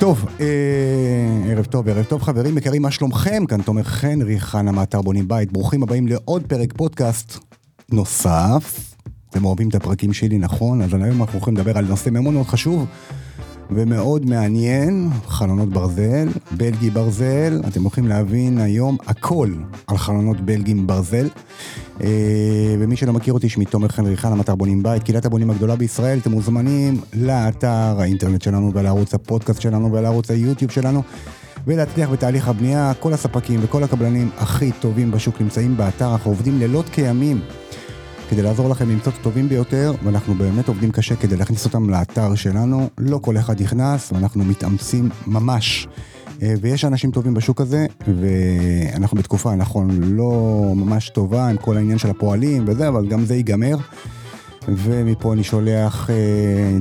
טוב, אה, ערב טוב, ערב טוב חברים יקרים, מה שלומכם? כאן תומר חנרי, חנה מאתר בונים בית, ברוכים הבאים לעוד פרק פודקאסט נוסף. אתם אוהבים את הפרקים שלי, נכון? אז היום אנחנו הולכים לדבר על נושא מאוד מאוד חשוב ומאוד מעניין, חלונות ברזל, בלגי ברזל, אתם הולכים להבין היום הכל על חלונות בלגים ברזל. אה, ומי שלא מכיר אותי, שמי תומר חנרי חנה מאתר בונים בית, קהילת הבונים הגדולה בישראל, אתם מוזמנים לאתר האינטרנט שלנו ולערוץ הפודקאסט שלנו ולערוץ היוטיוב שלנו. ולהצליח בתהליך הבנייה, כל הספקים וכל הקבלנים הכי טובים בשוק נמצאים באתר, אנחנו עובדים לילות כימים כדי לעזור לכם למצוא את הטובים ביותר, ואנחנו באמת עובדים קשה כדי להכניס אותם לאתר שלנו, לא כל אחד נכנס, ואנחנו מתאמצים ממש. אה, ויש אנשים טובים בשוק הזה, ואנחנו בתקופה, נכון, לא ממש טובה עם כל העניין של הפועלים וזה, אבל גם זה ייגמר. ומפה אני שולח אה,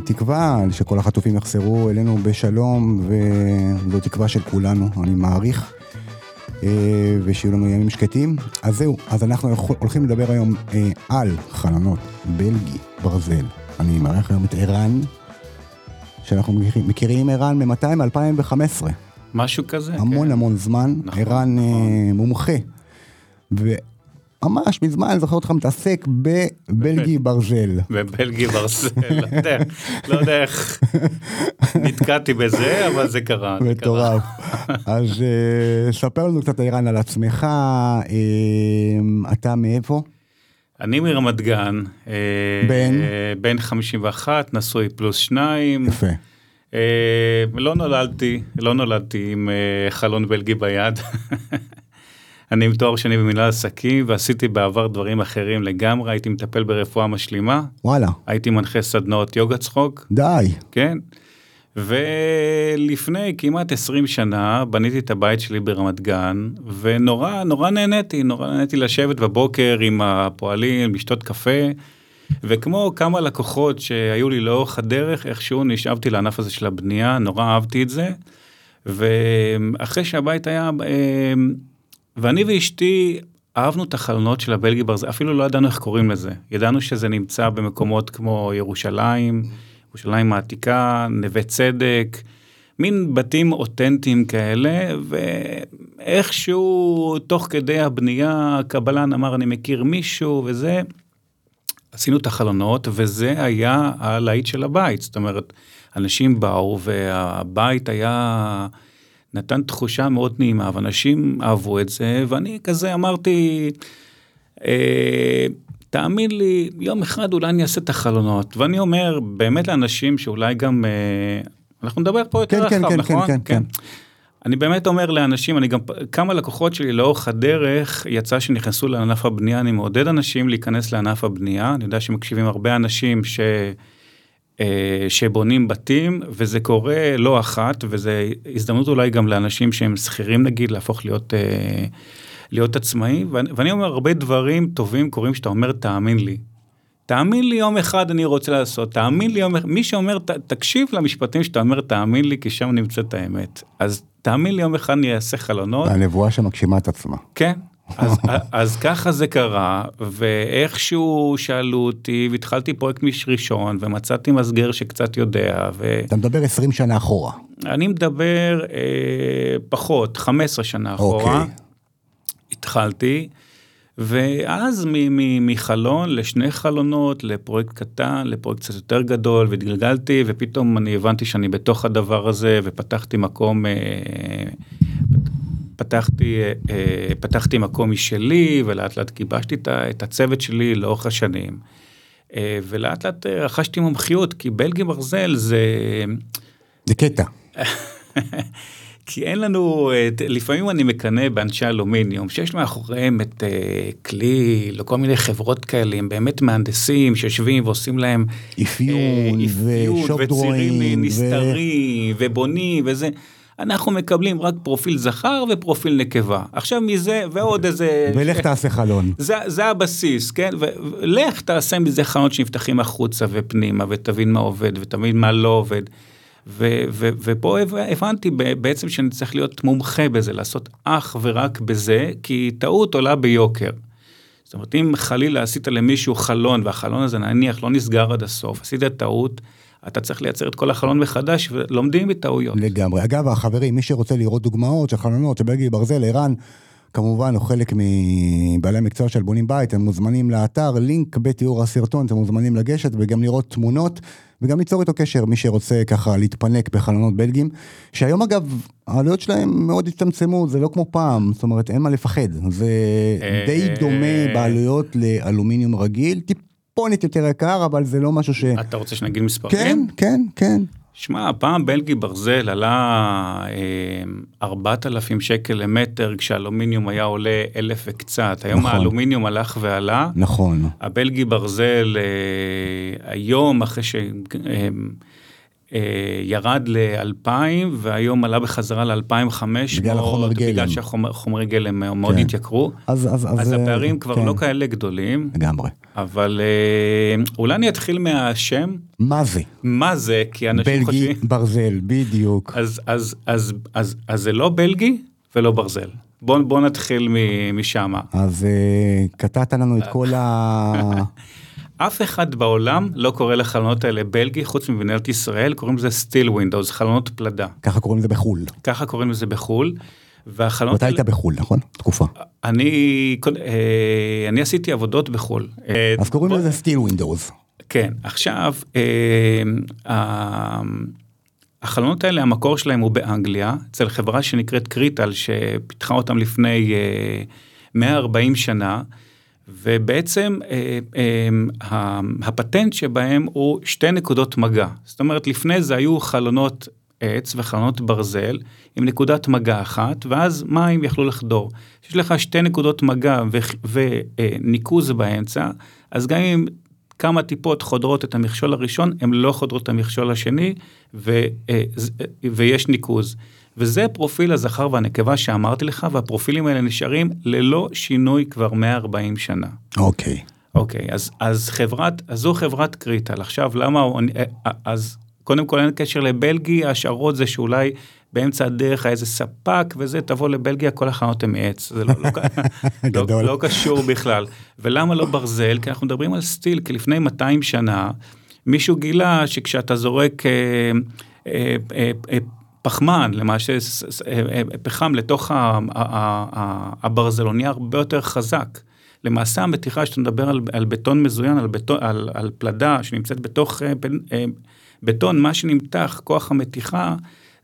תקווה שכל החטופים יחזרו אלינו בשלום, וזו תקווה של כולנו, אני מעריך. אה, ושיהיו לנו ימים שקטים. אז זהו, אז אנחנו הולכים לדבר היום אה, על חלונות בלגי ברזל. אני מארח היום את ערן, שאנחנו מכירים, מכירים ערן ממתי? מ-2015. משהו כזה. המון כן. המון זמן. נכון, ערן נכון. אה, מומחה. ממש מזמן, אני זוכר אותך מתעסק בבלגי ברזל. בבלגי ברסל, לא יודע- לא יודע איך נתקעתי בזה, אבל זה קרה. מטורף. אז אה, ספר לנו קצת ערן על עצמך, אה, אתה מאיפה? אני מרמת גן. אה, בן? בן 51, נשוי פלוס שניים. יפה. לא נולדתי, לא נולדתי עם חלון בלגי ביד. אני עם תואר שני במנהל עסקים ועשיתי בעבר דברים אחרים לגמרי, הייתי מטפל ברפואה משלימה, וואלה, הייתי מנחה סדנאות יוגה צחוק, די. כן. ולפני כמעט 20 שנה בניתי את הבית שלי ברמת גן ונורא נורא נהניתי נורא נהניתי לשבת בבוקר עם הפועלים לשתות קפה וכמו כמה לקוחות שהיו לי לאורך הדרך איכשהו נשאבתי לענף הזה של הבנייה נורא אהבתי את זה. ואחרי שהבית היה אה, ואני ואשתי אהבנו את החלונות של הבלגי ברזל אפילו לא ידענו איך קוראים לזה ידענו שזה נמצא במקומות כמו ירושלים. ירושלים העתיקה, נווה צדק, מין בתים אותנטיים כאלה, ואיכשהו תוך כדי הבנייה הקבלן אמר אני מכיר מישהו וזה, עשינו את החלונות וזה היה הלהיט של הבית, זאת אומרת, אנשים באו והבית היה, נתן תחושה מאוד נעימה ואנשים אהבו את זה ואני כזה אמרתי, אה, תאמין לי, יום אחד אולי אני אעשה את החלונות, ואני אומר באמת לאנשים שאולי גם, אה, אנחנו נדבר פה יותר כן, רחב, כן, נכון? כן, כן. אני באמת אומר לאנשים, אני גם, כמה לקוחות שלי לאורך הדרך, יצא שנכנסו לענף הבנייה, אני מעודד אנשים להיכנס לענף הבנייה, אני יודע שמקשיבים הרבה אנשים ש... אה, שבונים בתים וזה קורה לא אחת וזה הזדמנות אולי גם לאנשים שהם שכירים נגיד להפוך להיות אה, להיות עצמאי ואני, ואני אומר הרבה דברים טובים קורים שאתה אומר תאמין לי. תאמין לי יום אחד אני רוצה לעשות תאמין לי יום אחד מי שאומר ת, תקשיב למשפטים שאתה אומר תאמין לי כי שם נמצאת האמת אז תאמין לי יום אחד אני אעשה חלונות הנבואה שמגשימה את עצמה. כן. אז, אז ככה זה קרה ואיכשהו שאלו אותי והתחלתי פרויקט מיש ראשון ומצאתי מסגר שקצת יודע אתה מדבר 20 שנה אחורה. ואני מדבר אה, פחות 15 שנה אחורה אוקיי. התחלתי ואז מ- מ- מחלון לשני חלונות לפרויקט קטן לפרויקט קצת יותר גדול והתגלגלתי ופתאום אני הבנתי שאני בתוך הדבר הזה ופתחתי מקום אה, פתחתי אה, אה, פתחתי מקום משלי ולאט לאט גיבשתי את הצוות שלי לאורך השנים. אה, ולאט לאט רכשתי מומחיות כי בלגי ברזל זה זה קטע. כי אין לנו, לפעמים אני מקנא באנשי אלומיניום, שיש מאחוריהם את כלי, לכל מיני חברות כאלה, הם באמת מהנדסים שיושבים ועושים להם אפיון אפיון ושופ וצירים דרואים. ו- נסתרים ובונים וזה. אנחנו מקבלים רק פרופיל זכר ופרופיל נקבה. עכשיו מזה ועוד איזה... ולך תעשה חלון. זה, זה הבסיס, כן? ולך תעשה מזה חלונות שנפתחים החוצה ופנימה ותבין מה עובד ותבין מה לא עובד. ו, ו, ופה הב- הבנתי בעצם שאני צריך להיות מומחה בזה, לעשות אך ורק בזה, כי טעות עולה ביוקר. זאת אומרת, אם חלילה עשית למישהו חלון והחלון הזה נניח לא נסגר עד הסוף, עשית טעות, אתה צריך לייצר את כל החלון מחדש ולומדים מטעויות. לגמרי. אגב, החברים, מי שרוצה לראות דוגמאות של חלונות של בלגי ברזל, ערן, כמובן הוא חלק מבעלי המקצוע של בונים בית, הם מוזמנים לאתר, לינק בתיאור הסרטון, אתם מוזמנים לגשת וגם לראות תמונות וגם ליצור איתו קשר, מי שרוצה ככה להתפנק בחלונות בלגים, שהיום אגב, העלויות שלהם מאוד הצטמצמו, זה לא כמו פעם, זאת אומרת אין מה לפחד, זה די דומה בעלויות לאלומיניום רגיל, טיפונת יותר יקר, אבל זה לא משהו ש... אתה רוצה שנגיד מספרים? כן, כן, כן. שמע, פעם בלגי ברזל עלה אה, 4,000 שקל למטר, כשאלומיניום היה עולה אלף וקצת. היום נכון. האלומיניום הלך ועלה. נכון. הבלגי ברזל אה, היום, אחרי ש... אה, ירד ל-2,000 והיום עלה בחזרה ל-2,500. בגלל החומר גלם. בגלל שהחומרי גלם מאוד כן. התייקרו. אז, אז, אז, אז אה, הפערים כבר כן, לא כאלה גדולים, לגמרי. אבל אה, אולי אני אתחיל מהשם, מה זה? מה זה, כי אנשים בלגי חושבים... ברזל, בדיוק. אז, אז, אז, אז, אז זה לא בלגי ולא ברזל. בוא, בוא נתחיל משם. אז אה, קטעת לנו את כל ה... אף אחד בעולם לא קורא לחלונות האלה בלגי, חוץ ממדינת ישראל, קוראים לזה steel windows, חלונות פלדה. ככה קוראים לזה בחו"ל. ככה קוראים לזה בחו"ל. והחלונות אתה היית בחו"ל, נכון? תקופה. אני, אה, אני עשיתי עבודות בחו"ל. אה, אז קוראים לזה steel windows. כן, עכשיו, אה, החלונות האלה, המקור שלהם הוא באנגליה, אצל חברה שנקראת קריטל, שפיתחה אותם לפני אה, 140 שנה, ובעצם אה, אה, ה- הפטנט שבהם הוא שתי נקודות מגע. זאת אומרת, לפני זה היו חלונות עץ וחלונות ברזל עם נקודת מגע אחת, ואז מים יכלו לחדור. יש לך שתי נקודות מגע וניקוז באמצע, אז גם אם כמה טיפות חודרות את המכשול הראשון, הן לא חודרות את המכשול השני, ו, אה, אה, ויש ניקוז. וזה פרופיל הזכר והנקבה שאמרתי לך, והפרופילים האלה נשארים ללא שינוי כבר 140 שנה. אוקיי. אוקיי, אז, אז חברת, אז זו חברת קריטל. עכשיו, למה, הוא- אה, אז קודם כל אין קשר לבלגי, ההשערות זה שאולי באמצע הדרך היה איזה ספק וזה, תבוא לבלגיה, כל החנות הן מעץ. זה לא, לא. לא, לא קשור בכלל. ולמה לא ברזל? כי אנחנו מדברים על סטיל, כי לפני 200 שנה, מישהו גילה שכשאתה זורק אה, אה, אה, אה, פחמן, למעשה אה, אה, פחם לתוך ה- ה- ה- ה- הברזל, הוא נהיה הרבה יותר חזק. למעשה המתיחה שאתה מדבר על, על בטון מזוין, על, בטון, על, על פלדה שנמצאת בתוך אה, בטון, מה שנמתח, כוח המתיחה,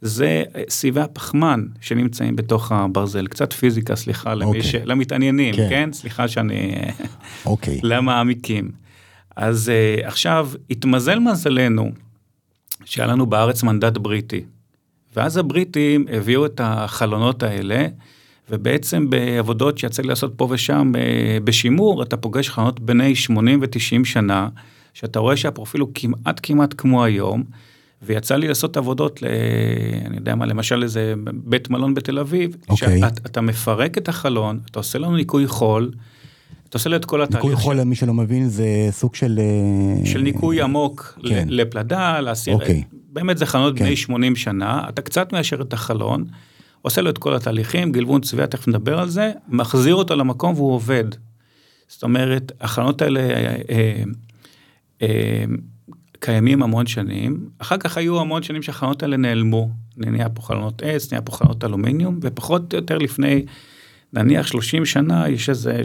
זה סיבי הפחמן שנמצאים בתוך הברזל. קצת פיזיקה, סליחה, למי אוקיי. ש... למתעניינים, כן. כן? סליחה שאני... אוקיי. למעמיקים. אז עכשיו, התמזל מזלנו שהיה לנו בארץ מנדט בריטי. ואז הבריטים הביאו את החלונות האלה, ובעצם בעבודות שיצא לי לעשות פה ושם אה, בשימור, אתה פוגש חלונות בני 80 ו-90 שנה, שאתה רואה שהפרופיל הוא כמעט כמעט כמו היום, ויצא לי לעשות עבודות, ל... אני יודע מה, למשל איזה בית מלון בתל אביב, אוקיי. שאתה אתה מפרק את החלון, אתה עושה לנו ניקוי חול, אתה עושה לו את כל התהליך. ניקוי חול, למי שלא מבין, זה סוג של... אה, של ניקוי עמוק כן. לפלדה, להסיר, אוקיי. באמת זה חלונות כן. בני 80 שנה, אתה קצת מיישר את החלון, עושה לו את כל התהליכים, גלבון צביעה, תכף נדבר על זה, מחזיר אותו למקום והוא עובד. זאת אומרת, החלונות האלה אה, אה, אה, קיימים המון שנים, אחר כך היו המון שנים שהחלונות האלה נעלמו, נהיה פה חלונות עץ, נהיה פה חלונות אלומיניום, ופחות או יותר לפני נניח 30 שנה, יש איזה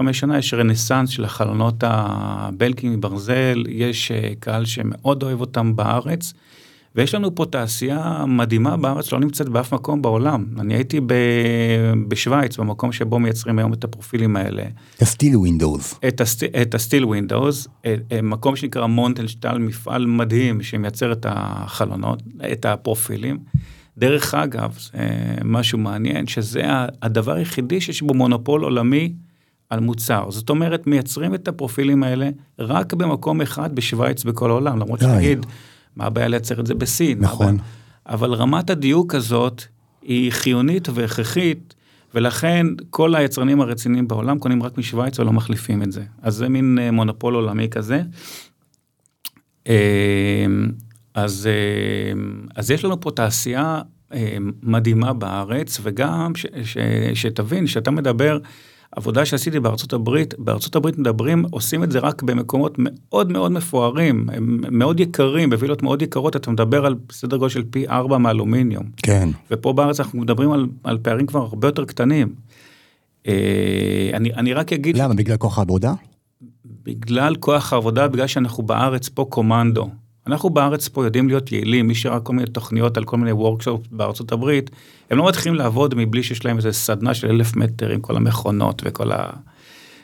30-35 שנה, יש רנסאנס של החלונות הבלגים מברזל, יש אה, קהל שמאוד אוהב אותם בארץ, ויש לנו פה תעשייה מדהימה בארץ, שלא נמצאת באף מקום בעולם. אני הייתי ב... בשוויץ, במקום שבו מייצרים היום את הפרופילים האלה. ה steel windows. את, הסט, את ה steel windows, אה, מקום שנקרא מונטנשטל, מפעל מדהים שמייצר את החלונות, את הפרופילים. דרך אגב, זה משהו מעניין, שזה הדבר היחידי שיש בו מונופול עולמי על מוצר. זאת אומרת, מייצרים את הפרופילים האלה רק במקום אחד בשוויץ בכל העולם, למרות די. שנגיד, מה הבעיה לייצר את זה בסין? נכון. אבל רמת הדיוק הזאת היא חיונית והכרחית, ולכן כל היצרנים הרציניים בעולם קונים רק משוויץ ולא מחליפים את זה. אז זה מין אה, מונופול עולמי כזה. אה, אז, אה, אז יש לנו פה תעשייה מדהימה בארץ, וגם ש, ש, שתבין, שאתה מדבר עבודה שעשיתי בארצות הברית, בארצות הברית מדברים, עושים את זה רק במקומות מאוד מאוד מפוארים, הם מאוד יקרים, בווילות מאוד יקרות, אתה מדבר על סדר גודל של פי ארבע מאלומיניום. כן. ופה בארץ אנחנו מדברים על, על פערים כבר הרבה יותר קטנים. אה, אני, אני רק אגיד... למה? בגלל כוח העבודה? בגלל כוח העבודה, בגלל שאנחנו בארץ פה קומנדו. אנחנו בארץ פה יודעים להיות יעילים, מי שראה כל מיני תוכניות על כל מיני וורקשופ בארצות הברית, הם לא מתחילים לעבוד מבלי שיש להם איזה סדנה של אלף מטר עם כל המכונות וכל ה...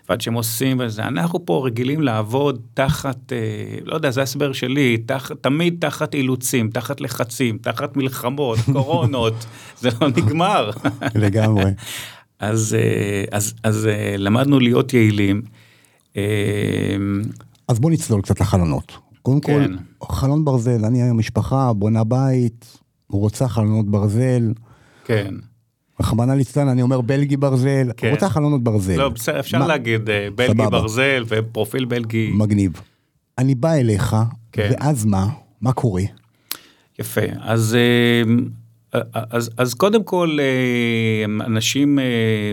ועד שהם עושים וזה, אנחנו פה רגילים לעבוד תחת, אה, לא יודע, זה ההסבר שלי, תח, תמיד תחת אילוצים, תחת לחצים, תחת מלחמות, קורונות, זה לא נגמר. לגמרי. אז, אה, אז, אז אה, למדנו להיות יעילים. אז בוא נצלול קצת לחלונות. קודם כן. כל, חלון ברזל, אני היום משפחה, בונה בית, רוצה חלונות ברזל. כן. רחמנא ליצלן, אני אומר בלגי ברזל, כן. רוצה חלונות ברזל. לא, בסדר, אפשר מה- להגיד אה, בלגי סבבה. ברזל ופרופיל בלגי. מגניב. אני בא אליך, כן. ואז מה? מה קורה? יפה. אז, אה, אז, אז קודם כל, אה, אנשים אה,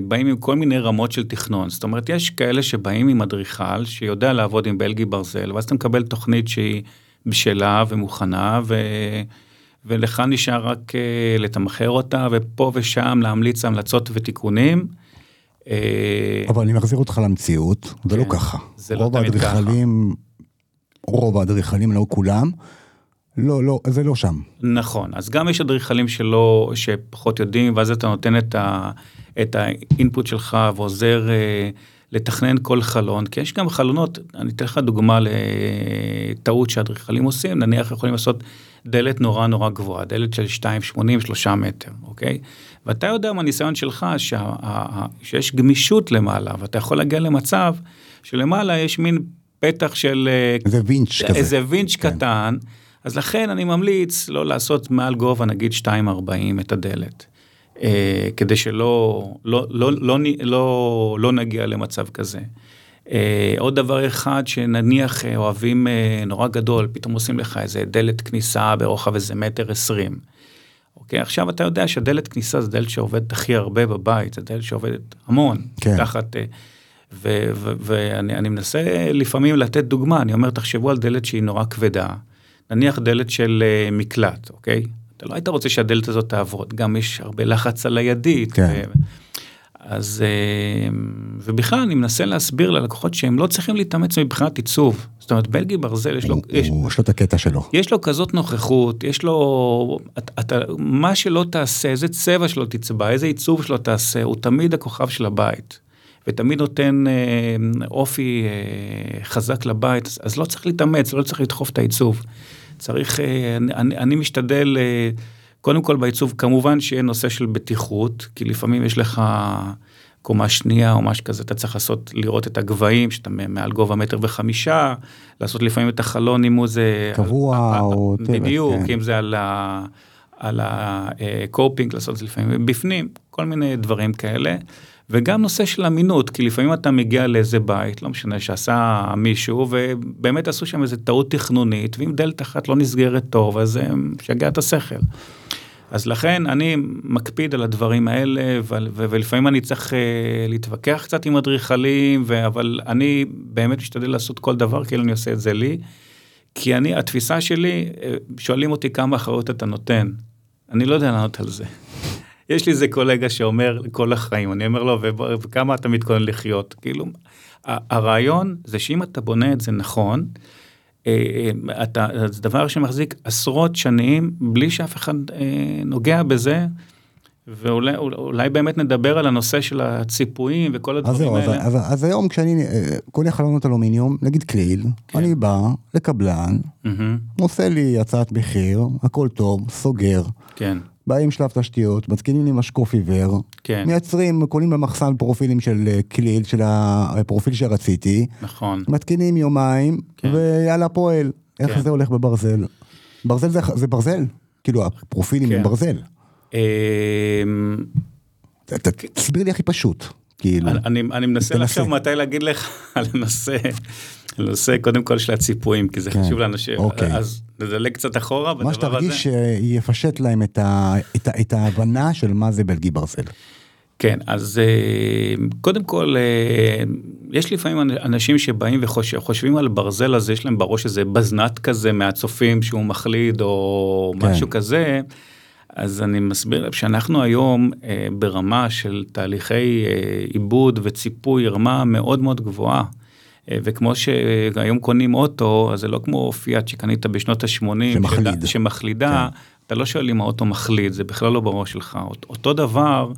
באים עם כל מיני רמות של תכנון. זאת אומרת, יש כאלה שבאים עם אדריכל שיודע לעבוד עם בלגי ברזל, ואז אתה מקבל תוכנית שהיא בשלה ומוכנה, ו... ולך נשאר רק אה, לתמחר אותה, ופה ושם להמליץ המלצות ותיקונים. אבל אני מחזיר אותך למציאות, זה לא כן, ככה. זה לא תמיד ככה. האדריכלים, רוב האדריכלים, לא כולם, לא, לא, זה לא שם. נכון, אז גם יש אדריכלים שלא, שפחות יודעים, ואז אתה נותן את, ה, את האינפוט שלך ועוזר אה, לתכנן כל חלון, כי יש גם חלונות, אני אתן לך דוגמה לטעות שאדריכלים עושים, נניח יכולים לעשות דלת נורא נורא גבוהה, דלת של 2.80, 3 מטר, אוקיי? ואתה יודע מהניסיון שלך שה, ה- שיש גמישות למעלה, ואתה יכול להגיע למצב שלמעלה יש מין פתח של... אה, זה וינץ' כזה. איזה וינץ' כן. קטן, אז לכן אני ממליץ לא לעשות מעל גובה נגיד 2.40 את הדלת. אה, כדי שלא לא, לא, לא, נ- לא, לא נגיע למצב כזה. אה, עוד דבר אחד שנניח אה, אוהבים אה, נורא גדול, פתאום עושים לך איזה דלת כניסה ברוחב איזה מטר עשרים. אוקיי, עכשיו אתה יודע שדלת כניסה זה דלת שעובדת הכי הרבה בבית, זה דלת שעובדת המון. כן. תחת... אה, ואני אני מנסה לפעמים לתת דוגמה, אני אומר, תחשבו על דלת שהיא נורא כבדה, נניח דלת של אה, מקלט, אוקיי? אתה לא היית רוצה שהדלת הזאת תעבוד, גם יש הרבה לחץ על הידית. כן. ו- אז, אה, ובכלל אני מנסה להסביר ללקוחות שהם לא צריכים להתאמץ מבחינת עיצוב. זאת אומרת, בלגי ברזל יש לו, הוא- יש, הוא- יש לו את הקטע שלו. יש לו כזאת נוכחות, יש לו, אתה, אתה, מה שלא תעשה, איזה צבע שלא תצבע, איזה עיצוב שלא תעשה, הוא תמיד הכוכב של הבית. ותמיד נותן אה, אופי אה, חזק לבית, אז, אז לא צריך להתאמץ, לא צריך לדחוף את העיצוב. צריך, אה, אני, אני, משתדל, אה, קודם כל בעיצוב, כמובן שיהיה נושא של בטיחות, כי לפעמים יש לך קומה שנייה או משהו כזה, אתה צריך לעשות, לראות את הגבהים, שאתה מעל גובה מטר וחמישה, לעשות לפעמים את החלון אם הוא זה... קבוע על- או טבע, בדיוק, כן. אם זה על ה... על הקופינג, לעשות את זה לפעמים בפנים, כל מיני דברים כאלה. וגם נושא של אמינות, כי לפעמים אתה מגיע לאיזה בית, לא משנה, שעשה מישהו, ובאמת עשו שם איזה טעות תכנונית, ואם דלת אחת לא נסגרת טוב, אז זה משגע את השכל. אז לכן אני מקפיד על הדברים האלה, אבל, ו- ולפעמים אני צריך uh, להתווכח קצת עם אדריכלים, ו- אבל אני באמת משתדל לעשות כל דבר כאילו אני עושה את זה לי. כי אני, התפיסה שלי, אה, שואלים אותי כמה אחריות אתה נותן. אני לא יודע לענות על זה. יש לי איזה קולגה שאומר כל החיים, אני אומר לו, "וב- וכמה אתה מתכונן לחיות? כאילו, הרעיון זה שאם אתה בונה את זה נכון, אה, אה, אתה, זה דבר שמחזיק עשרות שנים בלי שאף אחד אה, נוגע בזה, ואולי אולי באמת נדבר על הנושא של הציפויים וכל אז הדברים זהו, אז, האלה. אז, אז היום כשאני קונה חלונות אלומיניום, נגיד קליל, כן. אני בא לקבלן, מהמם, עושה לי הצעת מחיר, הכל טוב, סוגר, כן, באים שלב תשתיות, מתקינים לי משקוף עיוור, כן, מייצרים, קונים במחסן פרופילים של אה, קליל, של הפרופיל שרציתי, נכון. מתקינים יומיים, כן. ויאללה פועל. איך כן. זה הולך בברזל? ברזל זה, זה ברזל, כאילו הפרופילים כן. הם ברזל. אמ, תסביר לי הכי פשוט, כאילו. אני, אני- אני מנסה. לחשוב מתי להגיד לך על הנושא, הנושא קודם כל של הציפויים, כי זה כן, חשוב לאנשים, אוקיי. אז נדלג קצת אחורה מה בדבר הזה. שתרגיש שיפשט להם את, ה, את, ה, את ההבנה של מה זה בלגי ברזל. כן, אז אה, קודם כל, אה, יש לפעמים אנשים שבאים וחושבים על ברזל הזה, יש להם בראש איזה בזנת כזה מהצופים שהוא מחליד או כן. משהו כזה. אז אני מסביר שאנחנו היום אה, ברמה של תהליכי עיבוד וציפוי רמה מאוד מאוד גבוהה. וכמו שהיום קונים אוטו, אז זה לא כמו פיאט שקנית בשנות ה-80, שמחליד. שמחלידה, כן. אתה לא שואל אם האוטו מחליד, זה בכלל לא בראש שלך. אותו דבר,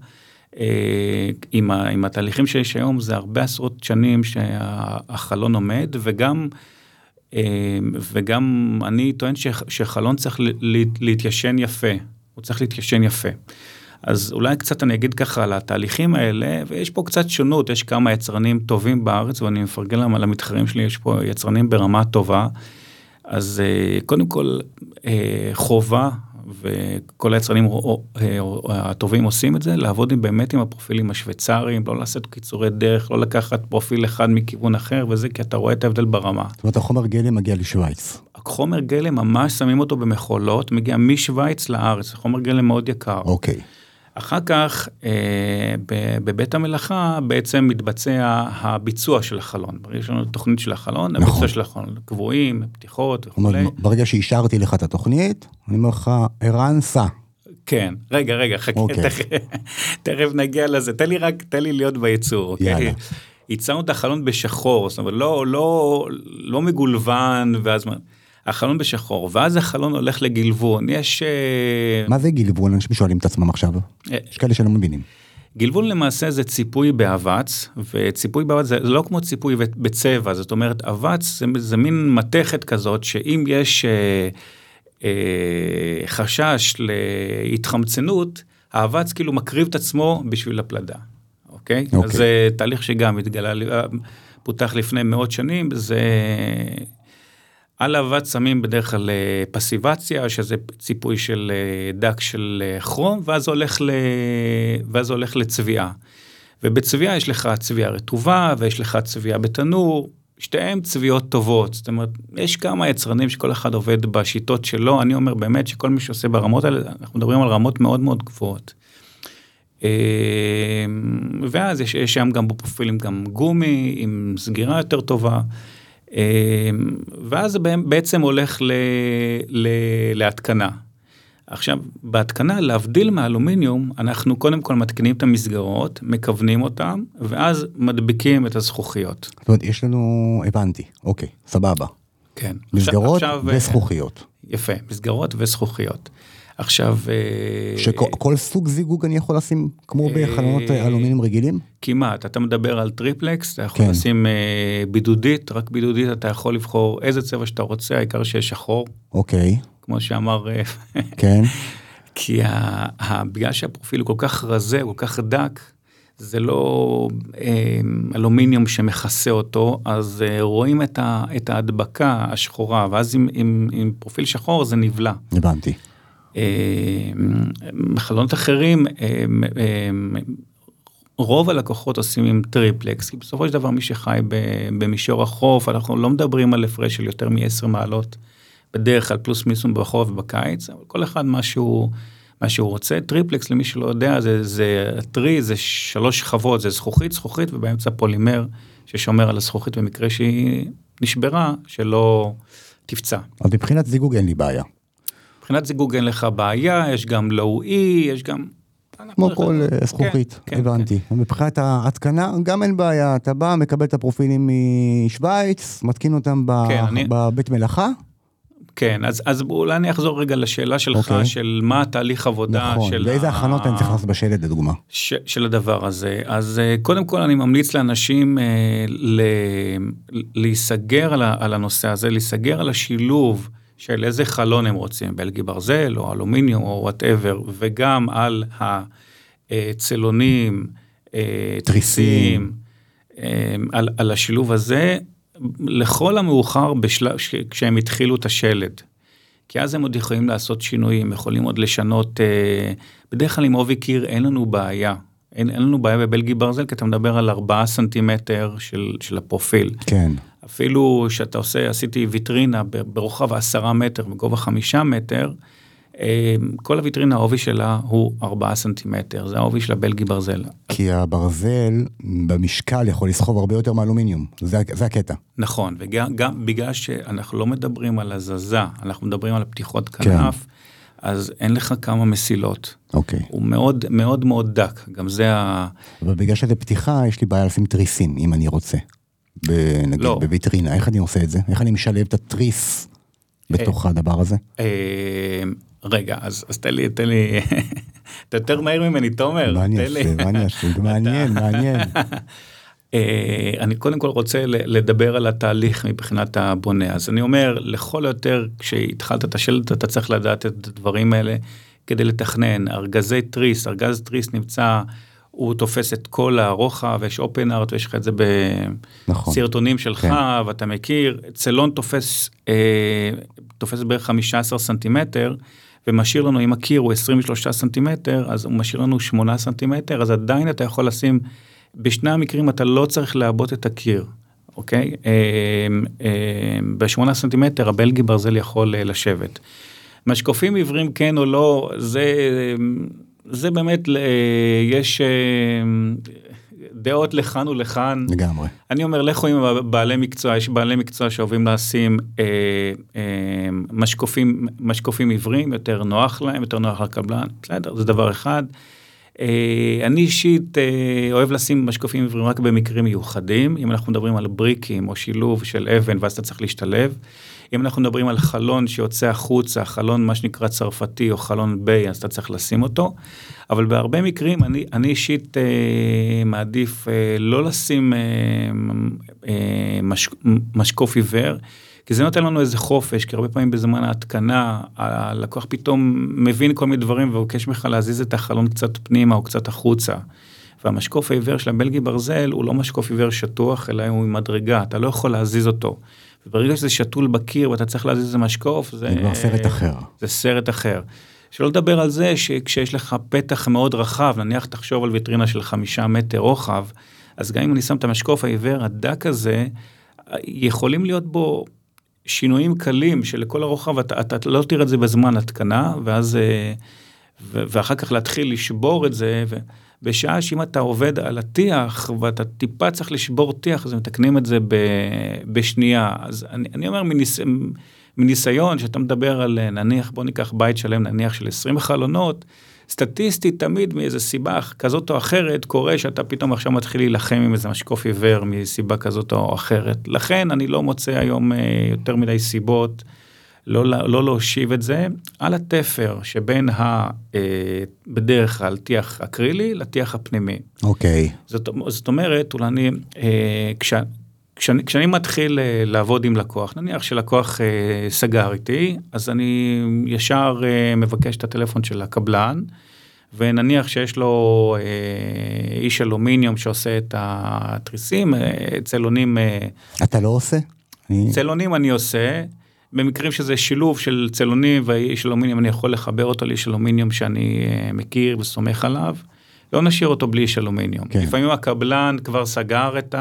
אה, עם, ה, עם התהליכים שיש היום זה הרבה עשרות שנים שהחלון עומד וגם אה, וגם אני טוען שחלון צריך להתיישן יפה, הוא צריך להתיישן יפה. אז אולי קצת אני אגיד ככה על התהליכים האלה, ויש פה קצת שונות, יש כמה יצרנים טובים בארץ, ואני מפרגן להם על המתחרים שלי, יש פה יצרנים ברמה טובה. אז אה, קודם כל, חובה וכל היצרנים הטובים עושים את זה, לעבוד עם, באמת עם הפרופילים השוויצריים, לא לעשות קיצורי דרך, לא לקחת פרופיל אחד מכיוון אחר וזה, כי אתה רואה את ההבדל ברמה. זאת אומרת, החומר גלם מגיע לשוויץ. החומר גלם ממש שמים אותו במכולות, מגיע משוויץ לארץ, חומר גלם מאוד יקר. אוקיי. Okay. אחר כך אה, בבית המלאכה בעצם מתבצע הביצוע של החלון. יש לנו תוכנית של החלון, נכון. הביצוע של החלון, קבועים, פתיחות וכולי. ברגע שאישרתי לך את התוכנית, אני אומר לך, ערן סע. כן, רגע, רגע, חכה, אוקיי. תכף, תכף נגיע לזה, תן לי רק, תן לי להיות בייצור, אוקיי? יאללה. ייצרנו את החלון בשחור, זאת אומרת, לא, לא, לא מגולוון, ואז... החלון בשחור, ואז החלון הולך לגלבון, יש... אה, מה זה גלבון? אנשים שואלים את עצמם עכשיו. אה, יש כאלה שלא מבינים. גלבון למעשה זה ציפוי באבץ, וציפוי באבץ זה לא כמו ציפוי בצבע, זאת אומרת אבץ זה, זה מין מתכת כזאת שאם יש אה, אה, חשש להתחמצנות, האבץ כאילו מקריב את עצמו בשביל הפלדה, אוקיי? אוקיי. אז זה תהליך שגם התגלה, פותח לפני מאות שנים, זה על אבץ שמים בדרך כלל אה, פסיבציה, שזה ציפוי של אה, דק של אה, כרום, ואז הולך, ל... ואז הולך לצביעה. ובצביעה יש לך צביעה רטובה, ויש לך צביעה בתנור, שתיהן צביעות טובות. זאת אומרת, יש כמה יצרנים שכל אחד עובד בשיטות שלו, אני אומר באמת שכל מי שעושה ברמות האלה, אנחנו מדברים על רמות מאוד מאוד גבוהות. ואז יש, יש שם גם בפרופילים גם גומי, עם סגירה יותר טובה. אמ, ואז זה בעצם הולך ל, ל, להתקנה. עכשיו, בהתקנה, להבדיל מאלומיניום, אנחנו קודם כל מתקנים את המסגרות, מכוונים אותם, ואז מדביקים את הזכוכיות. זאת אומרת, יש לנו, הבנתי, אוקיי, סבבה. כן. מסגרות עכשיו, וזכוכיות. יפה, מסגרות וזכוכיות. עכשיו... אה, שכל סוג זיגוג אני יכול לשים כמו אה, בחלונות אה, אלומיניום רגילים? כמעט, אתה מדבר על טריפלקס, אתה יכול כן. לשים בידודית, רק בידודית אתה יכול לבחור איזה צבע שאתה רוצה, העיקר שיש שחור. אוקיי. כמו שאמר... כן. כי בגלל שהפרופיל הוא כל כך רזה, כל כך דק, זה לא אלומיניום שמכסה אותו, אז רואים את ההדבקה השחורה, ואז עם, עם, עם פרופיל שחור זה נבלע. הבנתי. בחלונות אחרים, רוב הלקוחות עושים עם טריפלקס, כי בסופו של דבר מי שחי במישור החוף, אנחנו לא מדברים על הפרש של יותר מ-10 מעלות, בדרך כלל פלוס מינוס בחורף ובקיץ, אבל כל אחד מה שהוא, מה שהוא רוצה. טריפלקס למי שלא יודע, זה, זה טרי, זה שלוש שכבות, זה זכוכית, זכוכית ובאמצע פולימר ששומר על הזכוכית במקרה שהיא נשברה, שלא תפצע. אז מבחינת זיגוג אין לי בעיה. מבחינת זיגוג אין לך בעיה, יש גם לואו-אי, יש גם... כמו כל אה, זכוכית, כן, כן, הבנתי. כן. מבחינת ההתקנה, גם אין בעיה, אתה בא, מקבל את הפרופילים משוויץ, מתקין אותם כן, בבית מלאכה. כן, אז, אז אולי אני אחזור רגע לשאלה שלך, okay. אוקיי. של מה התהליך עבודה נכון, של... ואיזה הכנות אני צריך לעשות בשלט לדוגמה. ש, של הדבר הזה. אז uh, קודם כל אני ממליץ לאנשים uh, ל, להיסגר על, על הנושא הזה, להיסגר על השילוב של איזה חלון הם רוצים, בלגי ברזל או אלומיניום או whatever, וגם על הצלונים, אה, תריסים, אה, על, על השילוב הזה, לכל המאוחר בשל... כשהם התחילו את השלד. כי אז הם עוד יכולים לעשות שינויים, יכולים עוד לשנות, אה, בדרך כלל עם עובי קיר אין לנו בעיה. אין, אין לנו בעיה בבלגי ברזל, כי אתה מדבר על 4 סנטימטר של, של הפרופיל. כן. אפילו שאתה עושה, עשיתי ויטרינה ברוחב עשרה מטר, בגובה חמישה מטר, אה, כל הוויטרינה העובי שלה הוא 4 סנטימטר, זה העובי של הבלגי ברזל. כי הברזל במשקל יכול לסחוב הרבה יותר מאלומיניום, זה, זה הקטע. נכון, וגם גם בגלל שאנחנו לא מדברים על הזזה, אנחנו מדברים על פתיחות כנף, כן. אז אין לך כמה מסילות. אוקיי. הוא מאוד מאוד מאוד דק, גם זה ה... אבל בגלל שזה פתיחה, יש לי בעיה לשים תריסים, אם אני רוצה. נגיד לא. בוויטרינה, איך אני עושה את זה? איך אני משלב את התריס בתוך אה, הדבר הזה? אה, רגע, אז, אז תן לי, תן לי, אתה יותר מהיר ממני, תומר. מה אני אעשה, מה אני אעשה, מעניין, מעניין. אה, אני קודם כל רוצה לדבר על התהליך מבחינת הבונה. אז אני אומר, לכל היותר, כשהתחלת את השלט, אתה צריך לדעת את הדברים האלה כדי לתכנן. ארגזי תריס, ארגז תריס נמצא, הוא תופס את כל הרוחב, יש אופן ארט, ויש לך את זה בסרטונים נכון. שלך, כן. ואתה מכיר. צלון תופס, אה, תופס בערך 15 סנטימטר. ומשאיר לנו, אם הקיר הוא 23 סנטימטר, אז הוא משאיר לנו 8 סנטימטר, אז עדיין אתה יכול לשים בשני המקרים אתה לא צריך לעבות את הקיר, אוקיי? אמ, אמ, בשמונה סנטימטר הבלגי ברזל יכול אה, לשבת. משקופים עיוורים כן או לא, זה, זה באמת, יש אה, דעות לכאן ולכאן. לגמרי. אני אומר, לכו עם בעלי מקצוע, יש בעלי מקצוע שאוהבים לשים אה, אה, משקופים, משקופים עיוורים, יותר נוח להם, יותר נוח לקבלן, בסדר, זה דבר אחד. אה, אני אישית אה, אוהב לשים משקופים עיוורים רק במקרים מיוחדים, אם אנחנו מדברים על בריקים או שילוב של אבן ואז אתה צריך להשתלב. אם אנחנו מדברים על חלון שיוצא החוצה, חלון מה שנקרא צרפתי או חלון ביי, אז אתה צריך לשים אותו. אבל בהרבה מקרים אני, אני אישית אה, מעדיף אה, לא לשים אה, אה, מש, משקוף עיוור. כי זה נותן לנו איזה חופש, כי הרבה פעמים בזמן ההתקנה, הלקוח פתאום מבין כל מיני דברים ובקש ממך להזיז את החלון קצת פנימה או קצת החוצה. והמשקוף העיוור של הבלגי ברזל הוא לא משקוף עיוור שטוח, אלא הוא עם מדרגה, אתה לא יכול להזיז אותו. וברגע שזה שתול בקיר ואתה צריך להזיז משקוף, זה... זה כבר סרט אחר. זה סרט אחר. שלא לדבר על זה שכשיש לך פתח מאוד רחב, נניח תחשוב על ויטרינה של חמישה מטר רוחב, אז גם אם אני שם את המשקוף העיוור הדק הזה, יכולים להיות בו שינויים קלים שלכל הרוחב אתה, אתה, אתה לא תראה את זה בזמן התקנה ואז אה, ו, ואחר כך להתחיל לשבור את זה ובשעה שאם אתה עובד על הטיח ואתה טיפה צריך לשבור טיח אז מתקנים את זה ב, בשנייה אז אני, אני אומר מניס, מניסיון שאתה מדבר על נניח בוא ניקח בית שלם נניח של 20 חלונות. סטטיסטית תמיד מאיזה סיבה כזאת או אחרת קורה שאתה פתאום עכשיו מתחיל להילחם עם איזה משקוף עיוור מסיבה כזאת או אחרת. לכן אני לא מוצא היום אה, יותר מדי סיבות לא, לא להושיב את זה על התפר שבין ה... אה, בדרך כלל טיח אקרילי לטיח הפנימי. אוקיי. זאת, זאת אומרת, אולי אני, אה, כש, כשאני, כשאני מתחיל אה, לעבוד עם לקוח, נניח שלקוח אה, סגר איתי, אז אני ישר אה, מבקש את הטלפון של הקבלן, ונניח שיש לו אה, איש אלומיניום שעושה את התריסים, אה, צלונים... אה, אתה לא עושה? צלונים אני עושה. במקרים שזה שילוב של צלונים ואיש אלומיניום, אני יכול לחבר אותו לאיש אלומיניום שאני אה, מכיר וסומך עליו. לא נשאיר אותו בלי איש אלומיניום. כן. לפעמים הקבלן כבר סגר את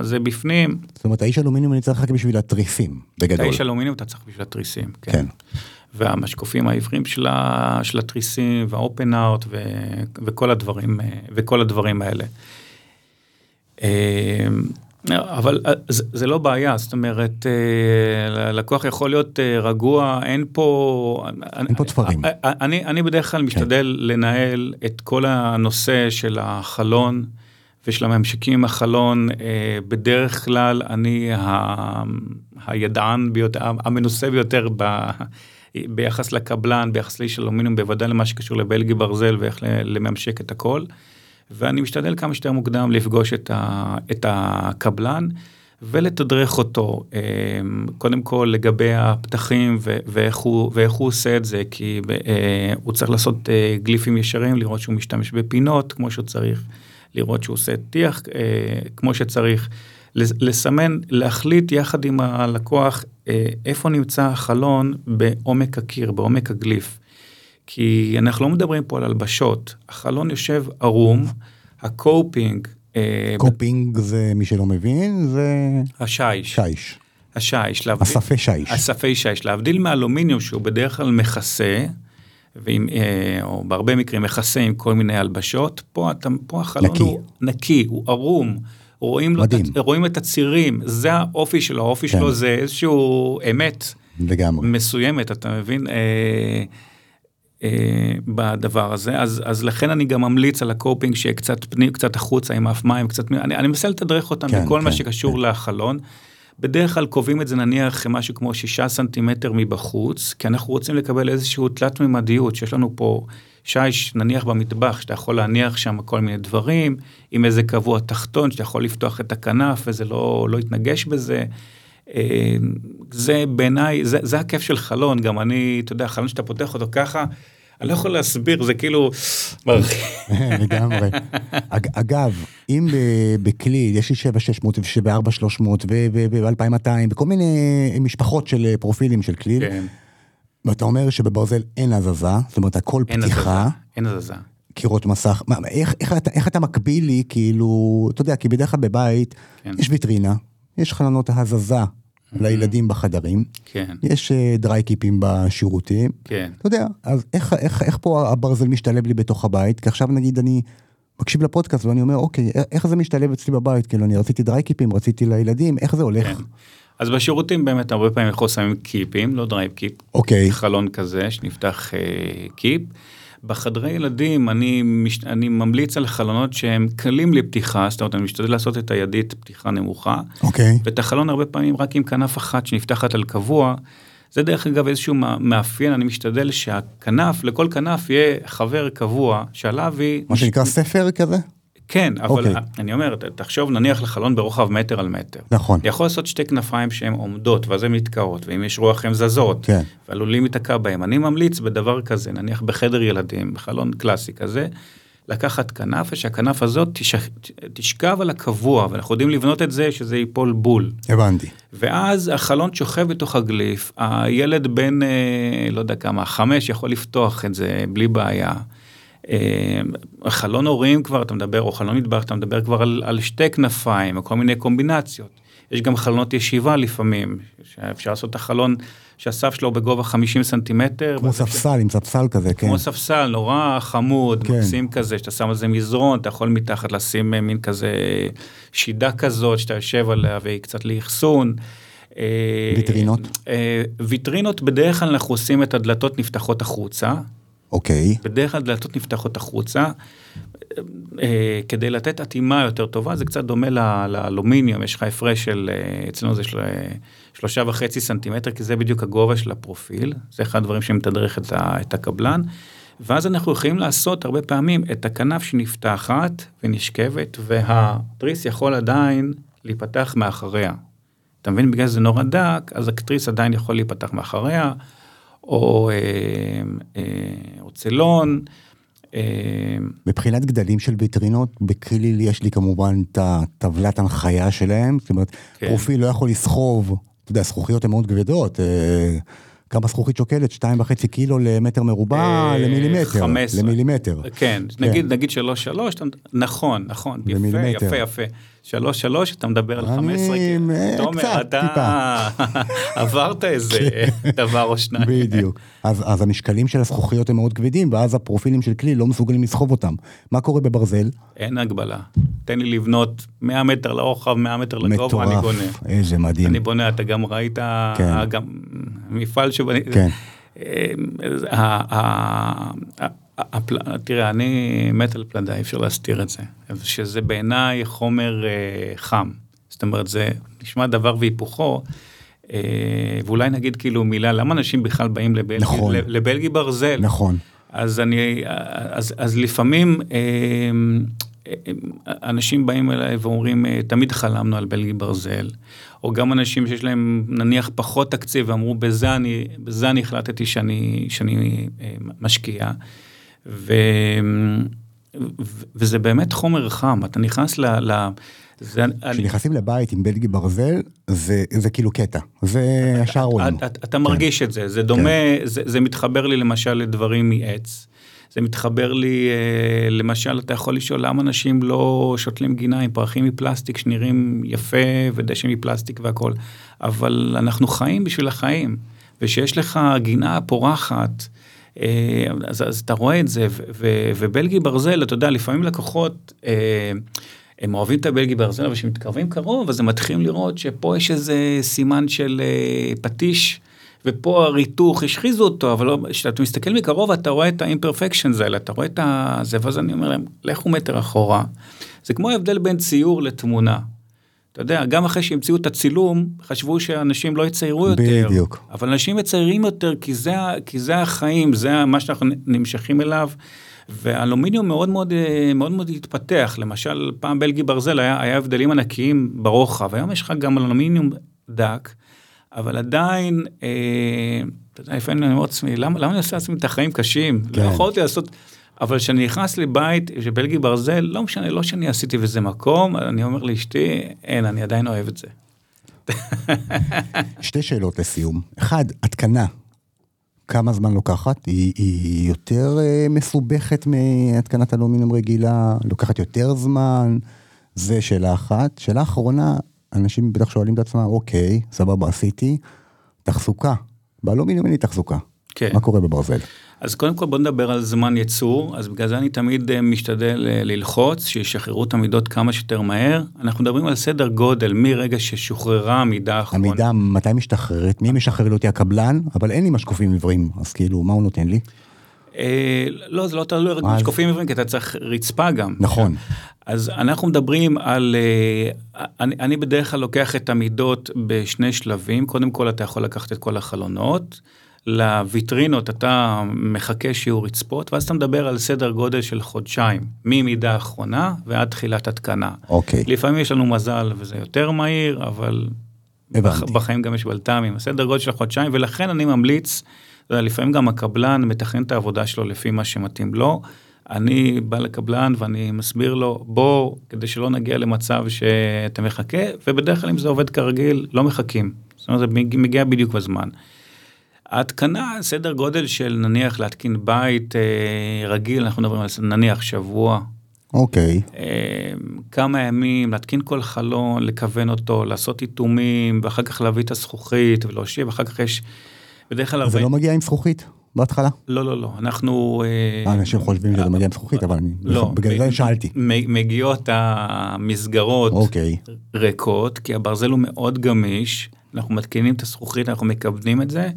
זה בפנים. זאת אומרת, האיש אלומיניום אני צריך רק בשביל התריסים, בגדול. האיש אלומיניום אתה צריך בשביל התריסים, כן. כן. והמשקופים העבריים של, ה, של התריסים והאופן ארט וכל הדברים, וכל הדברים האלה. אמ, אבל אה, זה, זה לא בעיה, זאת אומרת, אה, לקוח יכול להיות אה, רגוע, אין פה... אין פה תפרים. אני, אני בדרך כלל משתדל כן. לנהל את כל הנושא של החלון ושל הממשקים עם החלון, בדרך כלל אני ה, הידען ביותר, המנוסה ביותר ב... ביחס לקבלן, ביחס לאיש אלומיניום, בוודאי למה שקשור לבלגי ברזל ואיך לממשק את הכל. ואני משתדל כמה שיותר מוקדם לפגוש את, ה, את הקבלן ולתדרך אותו, אמ, קודם כל לגבי הפתחים ואיך הוא, ואיך הוא עושה את זה, כי אה, הוא צריך לעשות אה, גליפים ישרים, לראות שהוא משתמש בפינות כמו שהוא צריך, לראות שהוא עושה טיח אה, כמו שצריך. לסמן, להחליט יחד עם הלקוח איפה נמצא החלון בעומק הקיר, בעומק הגליף. כי אנחנו לא מדברים פה על הלבשות, החלון יושב ערום, הקופינג... אה, קופינג ב... זה מי שלא מבין זה... השיש. שיש. השיש. להבדיל... ספי שיש. ספי שיש. להבדיל מאלומיניום שהוא בדרך כלל מכסה, ועם, אה, או בהרבה מקרים מכסה עם כל מיני הלבשות, פה, אתה, פה החלון נקי. הוא נקי, הוא ערום, רואים, לו, רואים את הצירים, זה האופי שלו, האופי כן. שלו זה איזשהו אמת לגמרי. מסוימת, אתה מבין? אה, בדבר הזה, אז, אז לכן אני גם ממליץ על הקופינג שיהיה קצת פנים, קצת החוצה עם אף מים, קצת, אני, אני מנסה לתדרך אותם כן, בכל מה כן, שקשור כן. לחלון. בדרך כלל קובעים את זה נניח משהו כמו שישה סנטימטר מבחוץ, כי אנחנו רוצים לקבל איזשהו תלת מימדיות, שיש לנו פה שיש נניח במטבח, שאתה יכול להניח שם כל מיני דברים, עם איזה קבוע תחתון, שאתה יכול לפתוח את הכנף וזה לא, לא יתנגש בזה. אה, זה בעיניי, זה, זה הכיף של חלון, גם אני, אתה יודע, חלון שאתה פותח אותו ככה, אני לא יכול להסביר, זה כאילו... לגמרי. אג- אגב, אם בכלי יש לי 7600 ו-7400 ו-2200 וכל מיני משפחות של אה, פרופילים של כליל, כן, ואתה אומר שבברזל אין הזזה, זאת אומרת הכל אין פתיחה, הזזה, אין הזזה. קירות מסך, מה, איך, איך, אתה, איך אתה מקביל לי, כאילו, אתה יודע, כי בדרך כלל בבית כן. יש ויטרינה, יש חלונות הזזה לילדים בחדרים, כן, יש אה, דריי קיפים בשירותים, כן. אתה יודע, אז איך, איך, איך פה הברזל משתלב לי בתוך הבית? כי עכשיו נגיד אני מקשיב לפודקאסט ואני אומר, אוקיי, איך זה משתלב אצלי בבית? כאילו, אני רציתי דריי קיפים, רציתי לילדים, איך זה הולך? כן. אז בשירותים באמת הרבה פעמים אנחנו שמים קיפים, לא דריי קיפ, אוקיי, חלון כזה שנפתח אה, קיפ. בחדרי ילדים אני, מש, אני ממליץ על חלונות שהם קלים לפתיחה, זאת אומרת אני משתדל לעשות את הידית פתיחה נמוכה, אוקיי, ואת החלון הרבה פעמים רק עם כנף אחת שנפתחת על קבוע. זה דרך אגב איזשהו מא- מאפיין, אני משתדל שהכנף, לכל כנף יהיה חבר קבוע, שעליו היא... מה שנקרא ספר כזה? כן, אבל אוקיי. אני אומר, תחשוב נניח לחלון ברוחב מטר על מטר. נכון, יכול לעשות שתי כנפיים שהן עומדות ואז הן נתקעות ואם יש רוח הן זזות כן, ועלולים להיתקע בהם. אני ממליץ בדבר כזה, נניח בחדר ילדים, בחלון קלאסי כזה, לקחת כנף ושהכנף הזאת תשכ... תשכב על הקבוע ואנחנו יודעים לבנות את זה שזה ייפול בול. הבנתי. ואז החלון שוכב בתוך הגליף, הילד בן, אה, לא יודע כמה, חמש יכול לפתוח את זה בלי בעיה. אה, חלון הורים כבר, אתה מדבר, או חלון מטבח, אתה מדבר כבר על, על שתי כנפיים, או כל מיני קומבינציות. יש גם חלונות ישיבה לפעמים, שאפשר לעשות את החלון שהסף שלו בגובה 50 סנטימטר. כמו ספסל עם ספסל כזה, כן. כמו ספסל, נורא חמוד, כן. מקסים כזה, שאתה שם על זה מזרון, אתה יכול מתחת לשים אה, מין כזה שידה כזאת, שאתה יושב עליה והיא קצת לאחסון. אה, ויטרינות? ויטרינות, בדרך כלל אנחנו עושים את הדלתות נפתחות החוצה, אוקיי, בדרך כלל דלתות נפתחות החוצה, אה, כדי לתת אטימה יותר טובה, זה קצת דומה לאלומיניום, יש לך הפרש של, אה, אצלנו זה של, אה, שלושה וחצי סנטימטר, כי זה בדיוק הגובה של הפרופיל, זה אחד הדברים שמתדרך את, את הקבלן, ואז אנחנו יכולים לעשות הרבה פעמים את הכנף שנפתחת ונשכבת, והתריס יכול עדיין להיפתח מאחריה. אתה מבין? בגלל שזה נורא דק, אז התריס עדיין יכול להיפתח מאחריה, או, אה, אה, או צלון. אה, מבחינת גדלים של ויטרינות, בכליל יש לי כמובן את הטבלת הנחיה שלהם, זאת אומרת, כן. פרופיל לא יכול לסחוב, אתה יודע, זכוכיות הן מאוד כבדות, אה, כמה זכוכית שוקלת? שתיים וחצי קילו למטר מרובע, אה, למילימטר, 15. למילימטר. כן, נגיד, נגיד שלוש שלוש, אתה- נכון, נכון, יפה. יפה, יפה. שלוש שלוש, אתה מדבר על אני, 15, כן. אה, תומר, קצת, אתה עברת איזה דבר או שניים. בדיוק. אז, אז המשקלים של הזכוכיות הם מאוד כבדים, ואז הפרופילים של כלי לא מסוגלים לסחוב אותם. מה קורה בברזל? אין הגבלה. תן לי לבנות 100 מטר לרוחב, 100 מטר לגובה, אני בונה. איזה מדהים. אני בונה, אתה גם ראית, כן. גם מפעל שבני... כן. הפל- תראה, אני מת על פלדה, אי אפשר להסתיר את זה. שזה בעיניי חומר אה, חם. זאת אומרת, זה נשמע דבר והיפוכו. אה, ואולי נגיד כאילו מילה, למה אנשים בכלל באים לבלגי, נכון. לבלגי ברזל? נכון. אז אני, אז, אז לפעמים אה, אה, אנשים באים אליי ואומרים, אה, תמיד חלמנו על בלגי ברזל, או גם אנשים שיש להם נניח פחות תקציב ואמרו, בזה אני, בזה אני החלטתי שאני, שאני אה, משקיע. ו, ו, וזה באמת חומר חם, אתה נכנס ל... ל זה, אני, כשנכנסים לבית עם בלגי ברזל, זה, זה כאילו קטע. זה ישר רואים. אתה, אתה מרגיש את זה, זה דומה, זה, זה מתחבר לי למשל לדברים מעץ. זה מתחבר לי, אה, למשל, אתה יכול לשאול למה אנשים לא שותלים גינה עם פרחים מפלסטיק שנראים יפה ודשא מפלסטיק והכל, אבל אנחנו חיים בשביל החיים, ושיש לך גינה פורחת, אז, אז אתה רואה את זה, ו- ו- ובלגי ברזל, אתה יודע, לפעמים לקוחות, אה, הם אוהבים את הבלגי ברזל, אבל כשמתקרבים קרוב, אז הם מתחילים לראות שפה יש איזה סימן של אה, פטיש. ופה הריתוך, השחיזו אותו, אבל כשאתה מסתכל מקרוב אתה רואה את האימפרפקשן האלה, אתה רואה את זה, ואז אני אומר להם, לכו מטר אחורה. זה כמו ההבדל בין ציור לתמונה. אתה יודע, גם אחרי שהמציאו את הצילום, חשבו שאנשים לא יציירו יותר. בדיוק. אבל אנשים מציירים יותר כי זה, כי זה החיים, זה מה שאנחנו נמשכים אליו. ואלומיניום מאוד מאוד אה, מאוד מאוד התפתח, למשל פעם בלגי ברזל היה, היה הבדלים ענקיים ברוחב, היום יש לך גם אלומיניום דק, אבל עדיין, אה, אתה יודע, לפעמים אני אומר לעצמי, למה, למה אני עושה לעצמי את החיים קשים? כן. לא יכולתי לעשות, אבל כשאני נכנס לבית של בלגי ברזל, לא משנה, לא שאני עשיתי בזה מקום, אני אומר לאשתי, אין, אני עדיין אוהב את זה. שתי שאלות לסיום. אחד, התקנה. כמה זמן לוקחת? היא, היא יותר uh, מסובכת מהתקנת אלומיניום רגילה? לוקחת יותר זמן? זה שאלה אחת. שאלה אחרונה, אנשים בטח שואלים את עצמם, אוקיי, סבבה, עשיתי, תחזוקה. באלומיניום אין לי תחזוקה. כן. מה קורה בברזל? אז קודם כל בוא נדבר על זמן ייצור, אז בגלל זה אני תמיד אה, משתדל אה, ללחוץ, שישחררו את המידות כמה שיותר מהר. אנחנו מדברים על סדר גודל מרגע ששוחררה המידה האחרונה. המידה, מתי משתחררת? מי משחרר לי אותי? הקבלן? אבל אין לי משקופים עיוורים, אז כאילו, מה הוא נותן לי? אה, לא, זה לא תלוי רק משקופים עיוורים, כי אתה צריך רצפה גם. נכון. אז אנחנו מדברים על, אני, אני בדרך כלל לוקח את המידות בשני שלבים, קודם כל אתה יכול לקחת את כל החלונות. לויטרינות אתה מחכה שיהיו רצפות, ואז אתה מדבר על סדר גודל של חודשיים, ממידה האחרונה ועד תחילת התקנה. אוקיי. לפעמים יש לנו מזל וזה יותר מהיר, אבל הבנתי. בחיים גם יש בלת"מים, סדר גודל של חודשיים, ולכן אני ממליץ, לפעמים גם הקבלן מתכנן את העבודה שלו לפי מה שמתאים לו. אני בא לקבלן ואני מסביר לו, בוא, כדי שלא נגיע למצב שאתה מחכה, ובדרך כלל אם זה עובד כרגיל, לא מחכים. זאת אומרת, זה מגיע בדיוק בזמן. ההתקנה, סדר גודל של נניח להתקין בית אה, רגיל, אנחנו מדברים על נניח שבוע. אוקיי. אה, כמה ימים, להתקין כל חלון, לכוון אותו, לעשות איתומים, ואחר כך להביא את הזכוכית ולהושיב, אחר כך יש בדרך כלל... זה לא מגיע עם זכוכית? בהתחלה? לא, לא, לא, אנחנו... אה, אנשים חושבים שזה מגיע עם זכוכית, אבל אני... לא, בגלל זה שאלתי. מגיעות המסגרות אוקיי. ריקות, כי הברזל הוא מאוד גמיש, אנחנו מתקינים את הזכוכית, אנחנו מכוונים את זה.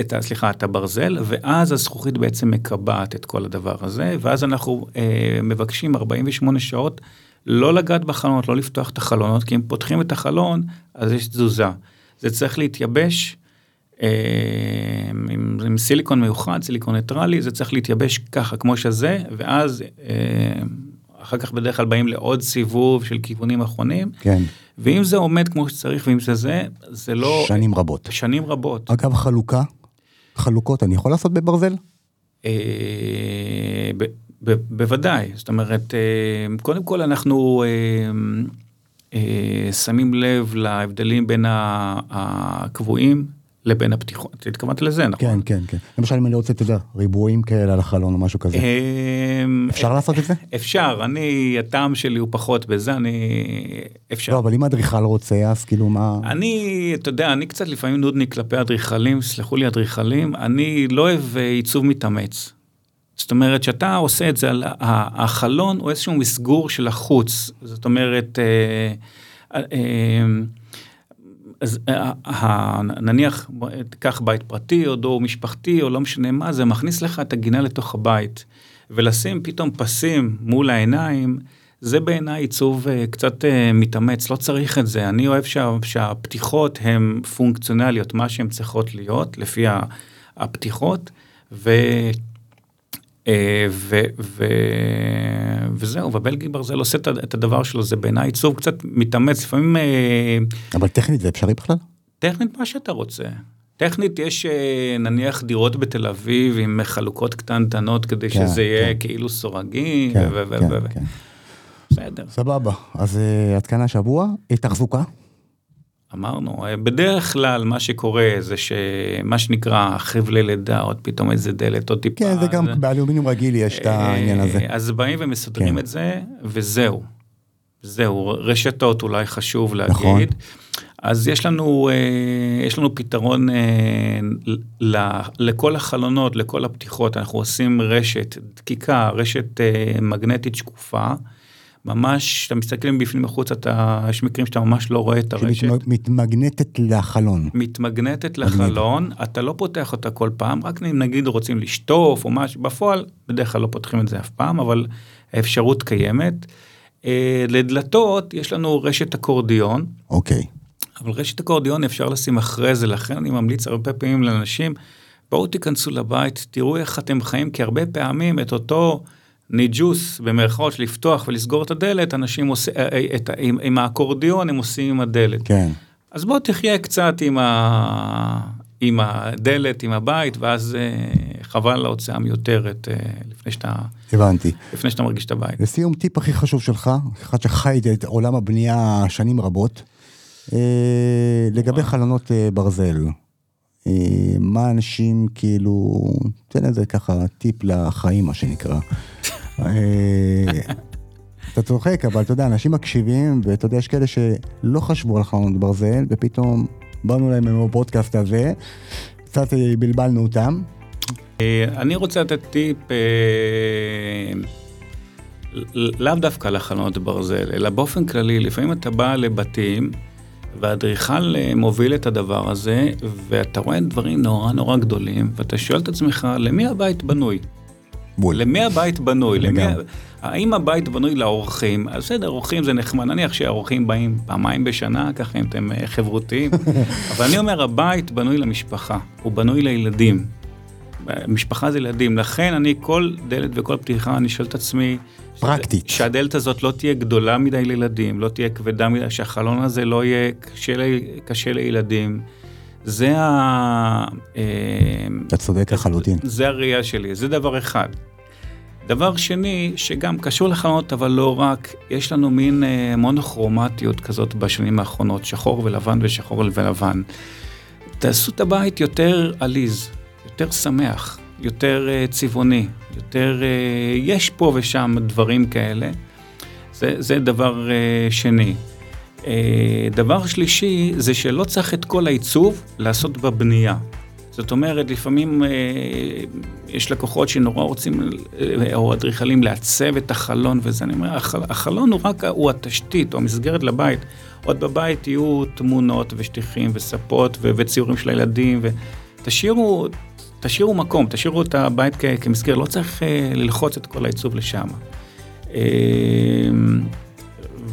את. סליחה, את הברזל, ואז הזכוכית בעצם מקבעת את כל הדבר הזה, ואז אנחנו אה, מבקשים 48 שעות לא לגעת בחלונות, לא לפתוח את החלונות, כי אם פותחים את החלון, אז יש תזוזה. זה צריך להתייבש אה, עם, עם סיליקון מיוחד, סיליקון ניטרלי, זה צריך להתייבש ככה, כמו שזה, ואז אה, אחר כך בדרך כלל באים לעוד סיבוב של כיוונים אחרונים. כן. ואם זה עומד כמו שצריך, ואם זה זה, זה לא... שנים רבות. שנים רבות. אגב, חלוקה, חלוקות, אני יכול לעשות בברזל? אה, בוודאי, זאת אומרת, אה, קודם כל אנחנו אה, שמים לב להבדלים בין הקבועים לבין הפתיחות, התכוונת לזה, נכון? כן, כן, כן. למשל אם אני רוצה, אתה יודע, ריבועים כאלה על החלון או משהו כזה. אמ, אפשר לעשות את זה? אפשר, אני, הטעם שלי הוא פחות בזה, אני... אפשר. לא, אבל אם האדריכל רוצה, אז כאילו מה... אני, אתה יודע, אני קצת לפעמים נודניק כלפי אדריכלים, סלחו לי אדריכלים, אני לא אוהב אה, עיצוב מתאמץ. זאת אומרת, שאתה עושה את זה, החלון הוא איזשהו מסגור של החוץ, זאת אומרת, אה, אה, אז אה, נניח, תיקח בית פרטי או דור משפחתי או לא משנה מה, זה מכניס לך את הגינה לתוך הבית. ולשים פתאום פסים מול העיניים, זה בעיניי עיצוב אה, קצת אה, מתאמץ, לא צריך את זה. אני אוהב שה, שהפתיחות הן פונקציונליות, מה שהן צריכות להיות, לפי הפתיחות, ו... ו, ו, וזהו, ובלגי ברזל עושה את הדבר שלו, זה בעיניי עיצוב קצת מתאמץ, לפעמים... אה, אבל טכנית זה אפשרי בכלל? טכנית מה שאתה רוצה. טכנית יש אה, נניח דירות בתל אביב עם חלוקות קטנטנות כדי כן, שזה יהיה כן. כאילו סורגים, כן, ו... כן, ו... כן. בסדר. סבבה, אז uh, התקנה שבוע, תחזוקה? אמרנו, בדרך כלל מה שקורה זה שמה שנקרא חבלי לידה, עוד פתאום איזה דלת, עוד טיפה. כן, זה גם זה... באלומיניום רגיל יש את העניין הזה. אז באים ומסדרים כן. את זה, וזהו. זהו, רשתות אולי חשוב להגיד. נכון. אז יש לנו, אה, יש לנו פתרון אה, לכל החלונות, לכל הפתיחות, אנחנו עושים רשת דקיקה, רשת אה, מגנטית שקופה. ממש, כשאתה מסתכל מבפנים החוצה, אתה, יש מקרים שאתה ממש לא רואה את הרשת. שמתמגנטת לחלון. מתמגנטת לחלון, אתה לא פותח אותה כל פעם, רק אם נגיד רוצים לשטוף או משהו, בפועל בדרך כלל לא פותחים את זה אף פעם, אבל האפשרות קיימת. אה, לדלתות יש לנו רשת אקורדיון. אוקיי. אבל רשת אקורדיון אפשר לשים אחרי זה, לכן אני ממליץ הרבה פעמים לאנשים, בואו תיכנסו לבית, תראו איך אתם חיים, כי הרבה פעמים את אותו ניג'וס, במרכאות, לפתוח ולסגור את הדלת, אנשים עושים, אה, אה, עם, עם האקורדיון הם עושים עם הדלת. כן. אז בוא תחיה קצת עם, ה... עם הדלת, עם הבית, ואז אה, חבל על ההוצאה מיותרת לפני שאתה... הבנתי. לפני שאתה מרגיש את הבית. לסיום, טיפ הכי חשוב שלך, אחד שחי את עולם הבנייה שנים רבות, לגבי חלונות ברזל. אה, מה אנשים כאילו, תן איזה ככה טיפ לחיים מה שנקרא. אתה צוחק אבל אתה יודע אנשים מקשיבים ואתה יודע יש כאלה שלא חשבו על חלונות ברזל ופתאום באנו להם עם הפודקאסט הזה, קצת בלבלנו אותם. אני רוצה לתת טיפ לאו דווקא לחלונות ברזל אלא באופן כללי לפעמים אתה בא לבתים. והאדריכל אה, מוביל את הדבר הזה, ואתה רואה דברים נורא נורא גדולים, ואתה שואל את עצמך, למי הבית בנוי? בול. למי הבית בנוי? למי... האם הבית בנוי לאורחים? אז בסדר, אורחים זה נחמד, נניח שהאורחים באים פעמיים בשנה, ככה אם אתם אה, חברותיים, אבל אני אומר, הבית בנוי למשפחה, הוא בנוי לילדים. משפחה זה ילדים, לכן אני כל דלת וכל פתיחה, אני שואל את עצמי, פרקטית. שהדלת הזאת לא תהיה גדולה מדי לילדים, לא תהיה כבדה מדי, שהחלון הזה לא יהיה קשה, קשה לילדים. זה ה... אה, אתה צודק לחלוטין. זה הראייה שלי, זה דבר אחד. דבר שני, שגם קשור לחלונות, אבל לא רק, יש לנו מין אה, מונוכרומטיות כזאת בשנים האחרונות, שחור ולבן ושחור ולבן. תעשו את הבית יותר עליז, יותר שמח, יותר uh, צבעוני, יותר, uh, יש פה ושם דברים כאלה. זה, זה דבר uh, שני. Uh, דבר שלישי זה שלא צריך את כל העיצוב לעשות בבנייה. זאת אומרת, לפעמים יש לקוחות שנורא רוצים, או אדריכלים, לעצב את החלון וזה, אני אומר, החל, החלון הוא רק, הוא התשתית, או המסגרת לבית. עוד בבית יהיו תמונות ושטיחים וספות ו- וציורים של הילדים, ותשאירו תשאירו מקום, תשאירו את הבית כ- כמסגר, לא צריך uh, ללחוץ את כל העיצוב לשם. Uh,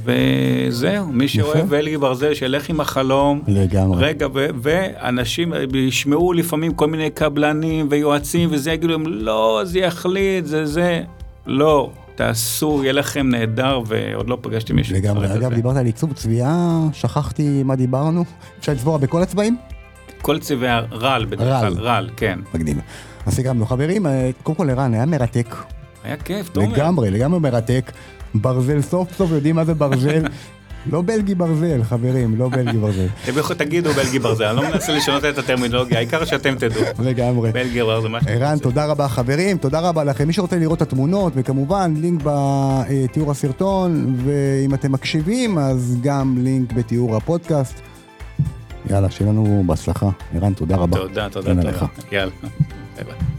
וזהו, מי שאוהב אלגי ברזל, שילך עם החלום. לגמרי. רגע, ו- ואנשים ישמעו לפעמים כל מיני קבלנים ויועצים וזה, יגידו להם, לא, זה יחליט, זה זה. לא, תעשו, יהיה לכם נהדר, ועוד לא פגשתי מישהו. לגמרי, אגב, דיברת על עיצוב צביעה, שכחתי מה דיברנו. אפשר לצבוע בכל הצבעים? כל צבעי הרעל בדרך כלל, רעל, כן. מקדים. אז סיכמנו. חברים, אה, קודם כל ערן, היה מרתק. היה כיף, תומר. לגמרי, לגמרי מרתק. ברזל סוף סוף יודעים מה זה ברזל. לא בלגי ברזל, חברים, לא בלגי ברזל. תגידו בלגי ברזל, אני לא מנסה לשנות את הטרמינולוגיה, העיקר שאתם תדעו. לגמרי. בלגי ברזל, מה שאתם ערן, תודה רבה חברים, תודה רבה לכם. מי שרוצה לראות את התמונות, וכמובן לינק בתיאור הסרטון, ואם אתם מקשיבים, אז גם לינק בתיאור הפודקאסט. יאללה, שיהיה לנו בהצלחה. ערן, תודה רבה. תודה, תודה. לך. יאללה, ביי ביי.